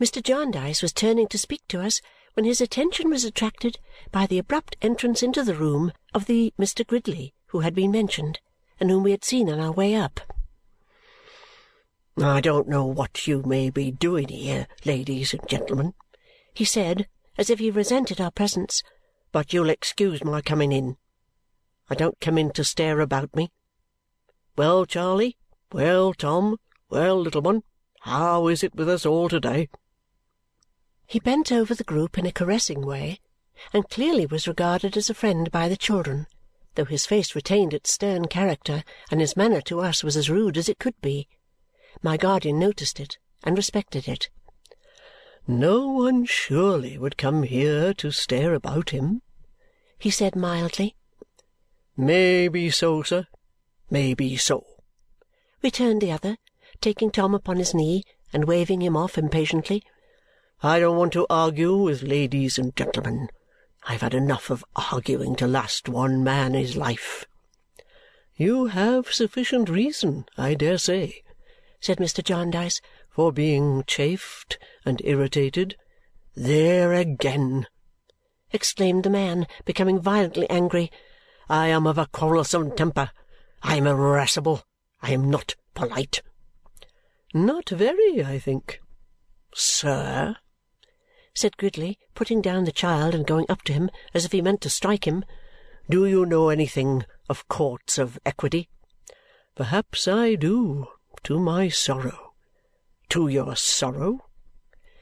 Mr. Jarndyce was turning to speak to us when his attention was attracted by the abrupt entrance into the room of the Mr. Gridley who had been mentioned and whom we had seen on our way up. "I don't know what you may be doing here, ladies and gentlemen," he said, as if he resented our presence, "but you'll excuse my coming in. I don't come in to stare about me. Well, Charley! Well, Tom! Well, little one! How is it with us all to-day?" He bent over the group in a caressing way and clearly was regarded as a friend by the children, though his face retained its stern character and his manner to us was as rude as it could be. My guardian noticed it and respected it. "No one surely would come here to stare about him," he said mildly. "May be so, sir. May be so," returned the other, taking Tom upon his knee and waving him off impatiently. I don't want to argue with ladies and gentlemen. I have had enough of arguing to last one man his life." "You have sufficient reason, I dare say," said Mr. Jarndyce, "for being chafed and irritated." "There again!" exclaimed the man, becoming violently angry. "I am of a quarrelsome temper. I am irascible. I am not polite." "Not very, I think." "Sir!" Said Gridley, putting down the child and going up to him as if he meant to strike him. "Do you know anything of courts of equity?" "Perhaps I do, to my sorrow." "To your sorrow?"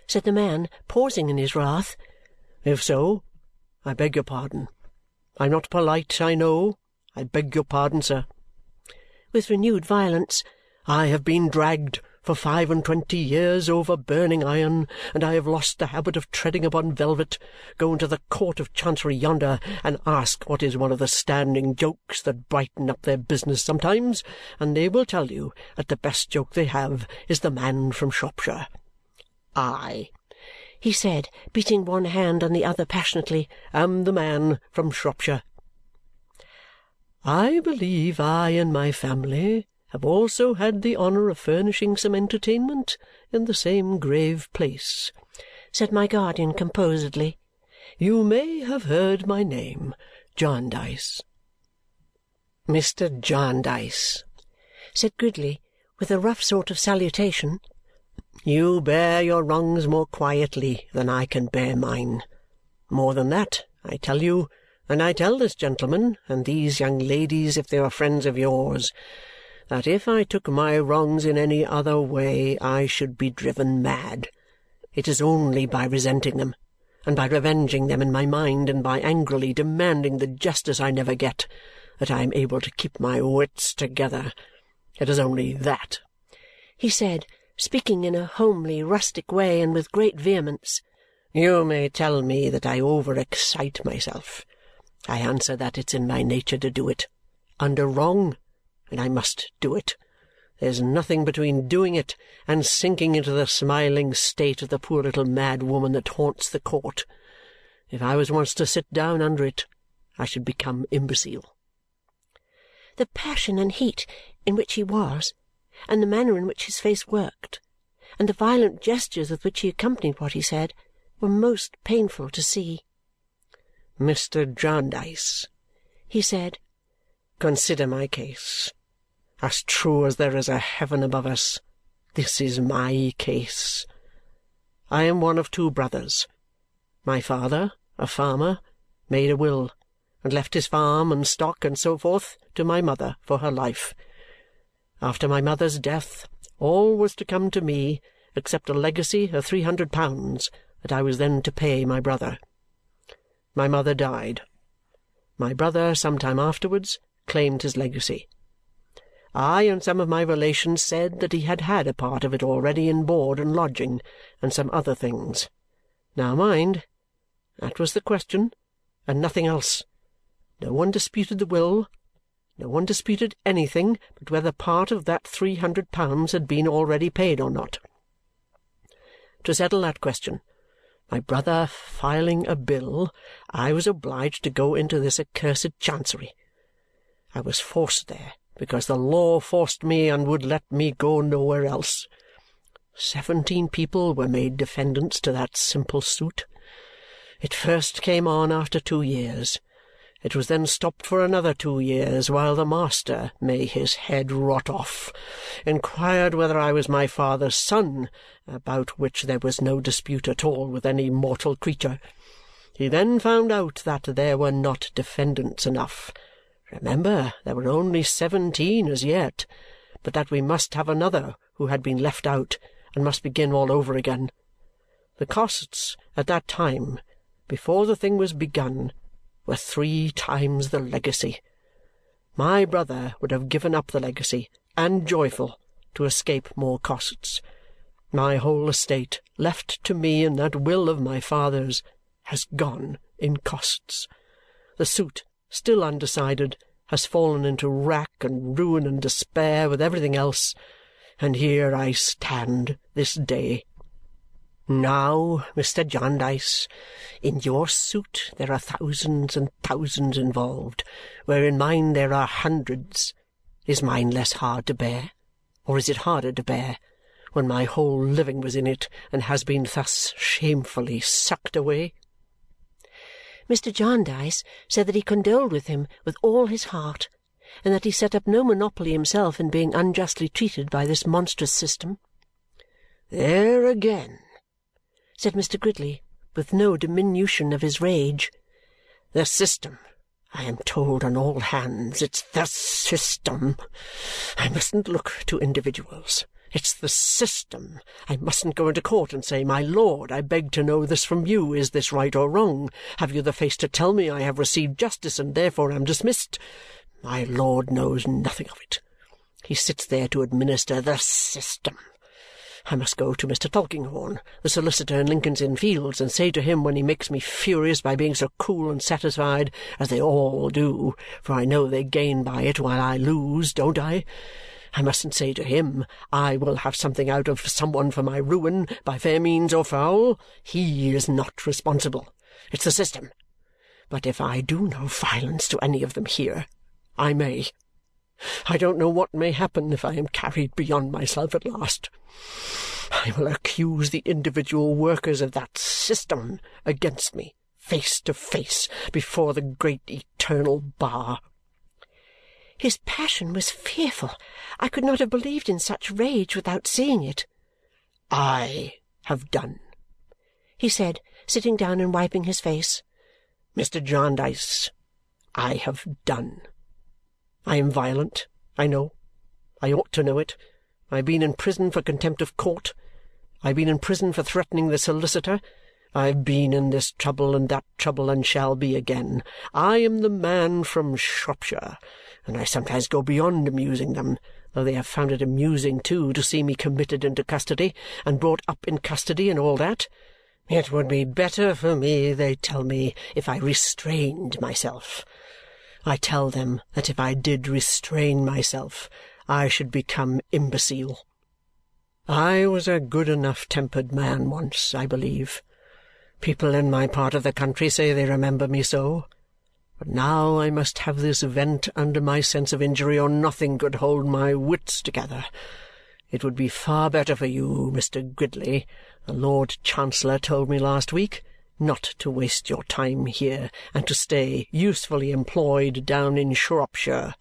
said the man, pausing in his wrath. "If so, I beg your pardon. I am not polite, I know. I beg your pardon, sir." With renewed violence. "I have been dragged for five and twenty years over burning iron, and I have lost the habit of treading upon velvet. Go into the Court of Chancery yonder and ask what is one of the standing jokes that brighten up their business sometimes, and they will tell you that the best joke they have is the man from Shropshire. I," he said, beating one hand on the other passionately, "am the man from Shropshire." I believe I and my family have also had the honour of furnishing some entertainment in the same grave place," said my guardian composedly. "You may have heard my name, Jarndyce." "Mr. Jarndyce," said Gridley with a rough sort of salutation, "you bear your wrongs more quietly than I can bear mine. More than that, I tell you, and I tell this gentleman and these young ladies if they are friends of yours that if I took my wrongs in any other way I should be driven mad. It is only by resenting them, and by revenging them in my mind, and by angrily demanding the justice I never get, that I am able to keep my wits together. It is only that," he said, speaking in a homely, rustic way and with great vehemence. "You may tell me that I over excite myself. I answer that it's in my nature to do it. Under wrong and I must do it. There's nothing between doing it and sinking into the smiling state of the poor little mad woman that haunts the court. If I was once to sit down under it, I should become imbecile." The passion and heat in which he was, and the manner in which his face worked, and the violent gestures with which he accompanied what he said, were most painful to see. "Mr. Jarndyce," he said, "consider my case. As true as there is a heaven above us, this is my case. I am one of two brothers. My father, a farmer, made a will and left his farm and stock and so forth to my mother for her life. After my mother's death, all was to come to me except a legacy of three hundred pounds that I was then to pay my brother. My mother died. My brother, some time afterwards, claimed his legacy. I and some of my relations said that he had had a part of it already in board and lodging and some other things. Now mind, that was the question, and nothing else. No one disputed the will, no one disputed anything but whether part of that three hundred pounds had been already paid or not. To settle that question, my brother filing a bill, I was obliged to go into this accursed Chancery. I was forced there because the law forced me and would let me go nowhere else. Seventeen people were made defendants to that simple suit. It first came on after two years. It was then stopped for another two years while the master, may his head rot off, inquired whether I was my father's son, about which there was no dispute at all with any mortal creature. He then found out that there were not defendants enough. Remember, there were only seventeen as yet, but that we must have another who had been left out and must begin all over again. The costs at that time, before the thing was begun, were three times the legacy. My brother would have given up the legacy, and joyful, to escape more costs. My whole estate, left to me in that will of my father's, has gone in costs. The suit, still undecided, has fallen into rack and ruin and despair with everything else, and here I stand this day now, Mr. Jarndyce, in your suit there are thousands and thousands involved, where in mine there are hundreds. Is mine less hard to bear, or is it harder to bear, when my whole living was in it and has been thus shamefully sucked away? Mr. Jarndyce said that he condoled with him with all his heart and that he set up no monopoly himself in being unjustly treated by this monstrous system. There again! said Mr. Gridley with no diminution of his rage. The system, I am told on all hands. It's the system. I mustn't look to individuals. It's the system. I mustn't go into court and say, My lord, I beg to know this from you. Is this right or wrong? Have you the face to tell me I have received justice and therefore am dismissed? My lord knows nothing of it. He sits there to administer the system. I must go to Mr. Tulkinghorn, the solicitor in Lincoln's Inn Fields, and say to him when he makes me furious by being so cool and satisfied, as they all do, for I know they gain by it while I lose, don't I? I mustn't say to him, I will have something out of some one for my ruin, by fair means or foul. He is not responsible. It's the system. But if I do no violence to any of them here, I may. I don't know what may happen if I am carried beyond myself at last. I will accuse the individual workers of that system against me, face to face, before the great eternal bar. His passion was fearful. I could not have believed in such rage without seeing it. I have done, he said, sitting down and wiping his face. Mr. Jarndyce, I have done. I am violent, I know. I ought to know it. I have been in prison for contempt of court. I have been in prison for threatening the solicitor. I have been in this trouble and that trouble and shall be again. I am the man from Shropshire, and I sometimes go beyond amusing them, though they have found it amusing too to see me committed into custody and brought up in custody and all that. It would be better for me, they tell me, if I restrained myself. I tell them that if I did restrain myself, I should become imbecile. I was a good enough tempered man once, I believe. People in my part of the country say they remember me so. But now I must have this vent under my sense of injury, or nothing could hold my wits together. It would be far better for you, Mr. Gridley, the Lord Chancellor told me last week, not to waste your time here and to stay usefully employed down in Shropshire.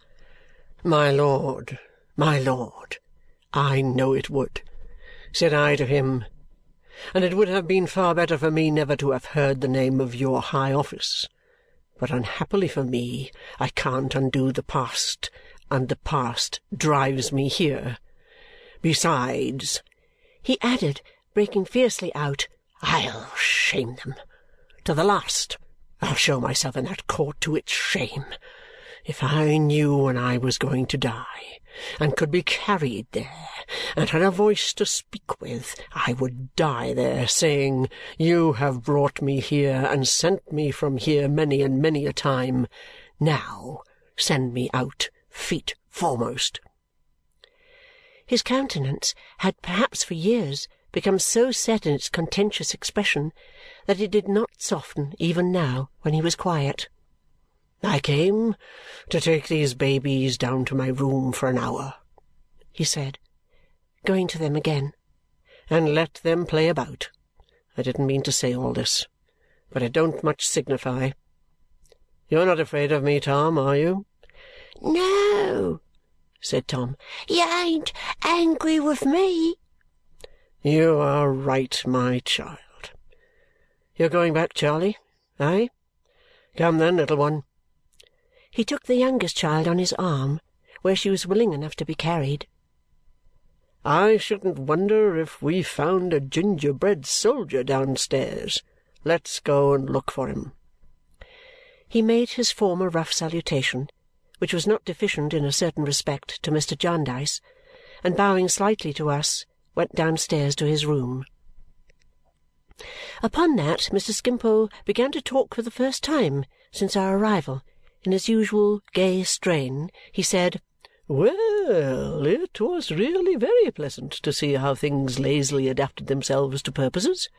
My lord, my lord, I know it would, said I to him, and it would have been far better for me never to have heard the name of your high office. But unhappily for me, I can't undo the past, and the past drives me here. Besides, he added, breaking fiercely out, I'll shame them. To the last, I'll show myself in that court to its shame. If I knew when I was going to die, and could be carried there, and had a voice to speak with, I would die there, saying, You have brought me here and sent me from here many and many a time. Now send me out feet foremost. His countenance had perhaps for years become so set in its contentious expression that it did not soften even now when he was quiet. I came to take these babies down to my room for an hour, he said, going to them again. and let them play about. I didn't mean to say all this, but it don't much signify. You're not afraid of me, Tom, are you?" "No," said Tom. "You ain't angry with me?" "You are right, my child. You're going back, Charley, eh? Come then, little one." He took the youngest child on his arm, where she was willing enough to be carried. "I shouldn't wonder if we found a gingerbread soldier downstairs. Let's go and look for him he made his former rough salutation, which was not deficient in a certain respect to Mr. Jarndyce, and bowing slightly to us, went downstairs to his room. Upon that, Mr. Skimpole began to talk for the first time since our arrival. In his usual gay strain, he said, "Well, it was really very pleasant to see how things lazily adapted themselves to purposes.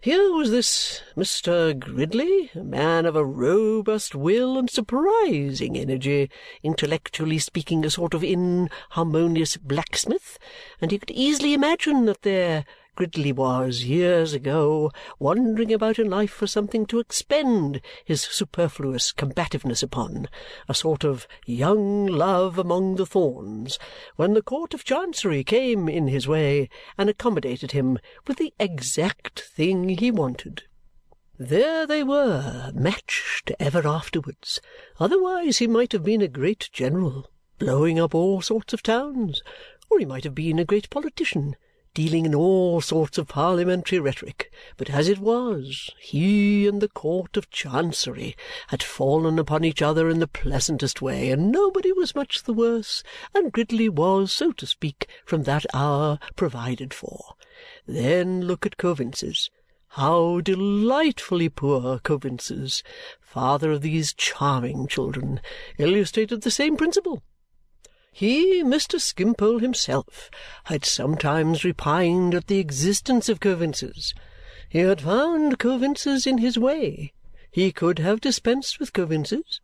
Here was this Mr. Gridley, a man of a robust will and surprising energy, intellectually speaking a sort of inharmonious blacksmith, and he could easily imagine that there Gridley was, years ago, wandering about in life for something to expend his superfluous combativeness upon, a sort of young love among the thorns, when the Court of Chancery came in his way and accommodated him with the exact thing he wanted. There they were, matched ever afterwards. Otherwise he might have been a great general, blowing up all sorts of towns, or he might have been a great politician dealing in all sorts of parliamentary rhetoric, but as it was, he and the Court of Chancery had fallen upon each other in the pleasantest way, and nobody was much the worse, and Gridley was, so to speak, from that hour provided for. Then look at Coavinses. How delightfully poor Coavinses, father of these charming children, illustrated the same principle. He, Mr. Skimpole himself, had sometimes repined at the existence of Coavinses. He had found Coavinses in his way. He could have dispensed with Coavinses.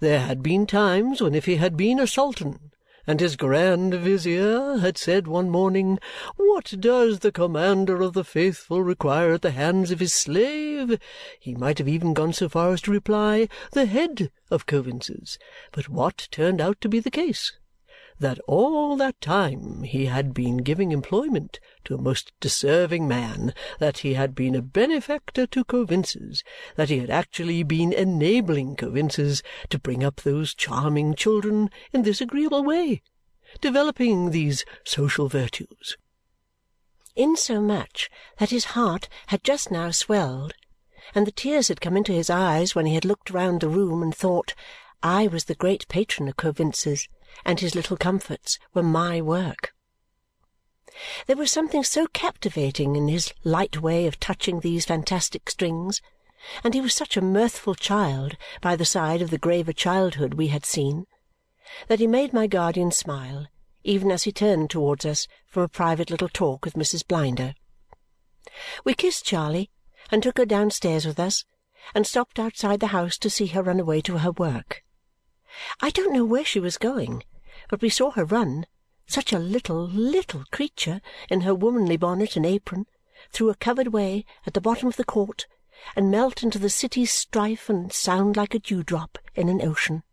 There had been times when if he had been a sultan and his grand vizier had said one morning, What does the commander of the faithful require at the hands of his slave? he might have even gone so far as to reply, The head of Coavinses. But what turned out to be the case? That all that time he had been giving employment to a most deserving man, that he had been a benefactor to Coavinses, that he had actually been enabling Coavinses to bring up those charming children in this agreeable way, developing these social virtues. Insomuch that his heart had just now swelled, and the tears had come into his eyes when he had looked round the room and thought, I was the great patron of Coavinses and his little comforts were my work. There was something so captivating in his light way of touching these fantastic strings, and he was such a mirthful child by the side of the graver childhood we had seen, that he made my guardian smile even as he turned towards us from a private little talk with Mrs. Blinder. We kissed Charley and took her downstairs with us and stopped outside the house to see her run away to her work. I don't know where she was going, but we saw her run, such a little, little creature, in her womanly bonnet and apron, through a covered way at the bottom of the court, and melt into the city's strife and sound like a dewdrop in an ocean.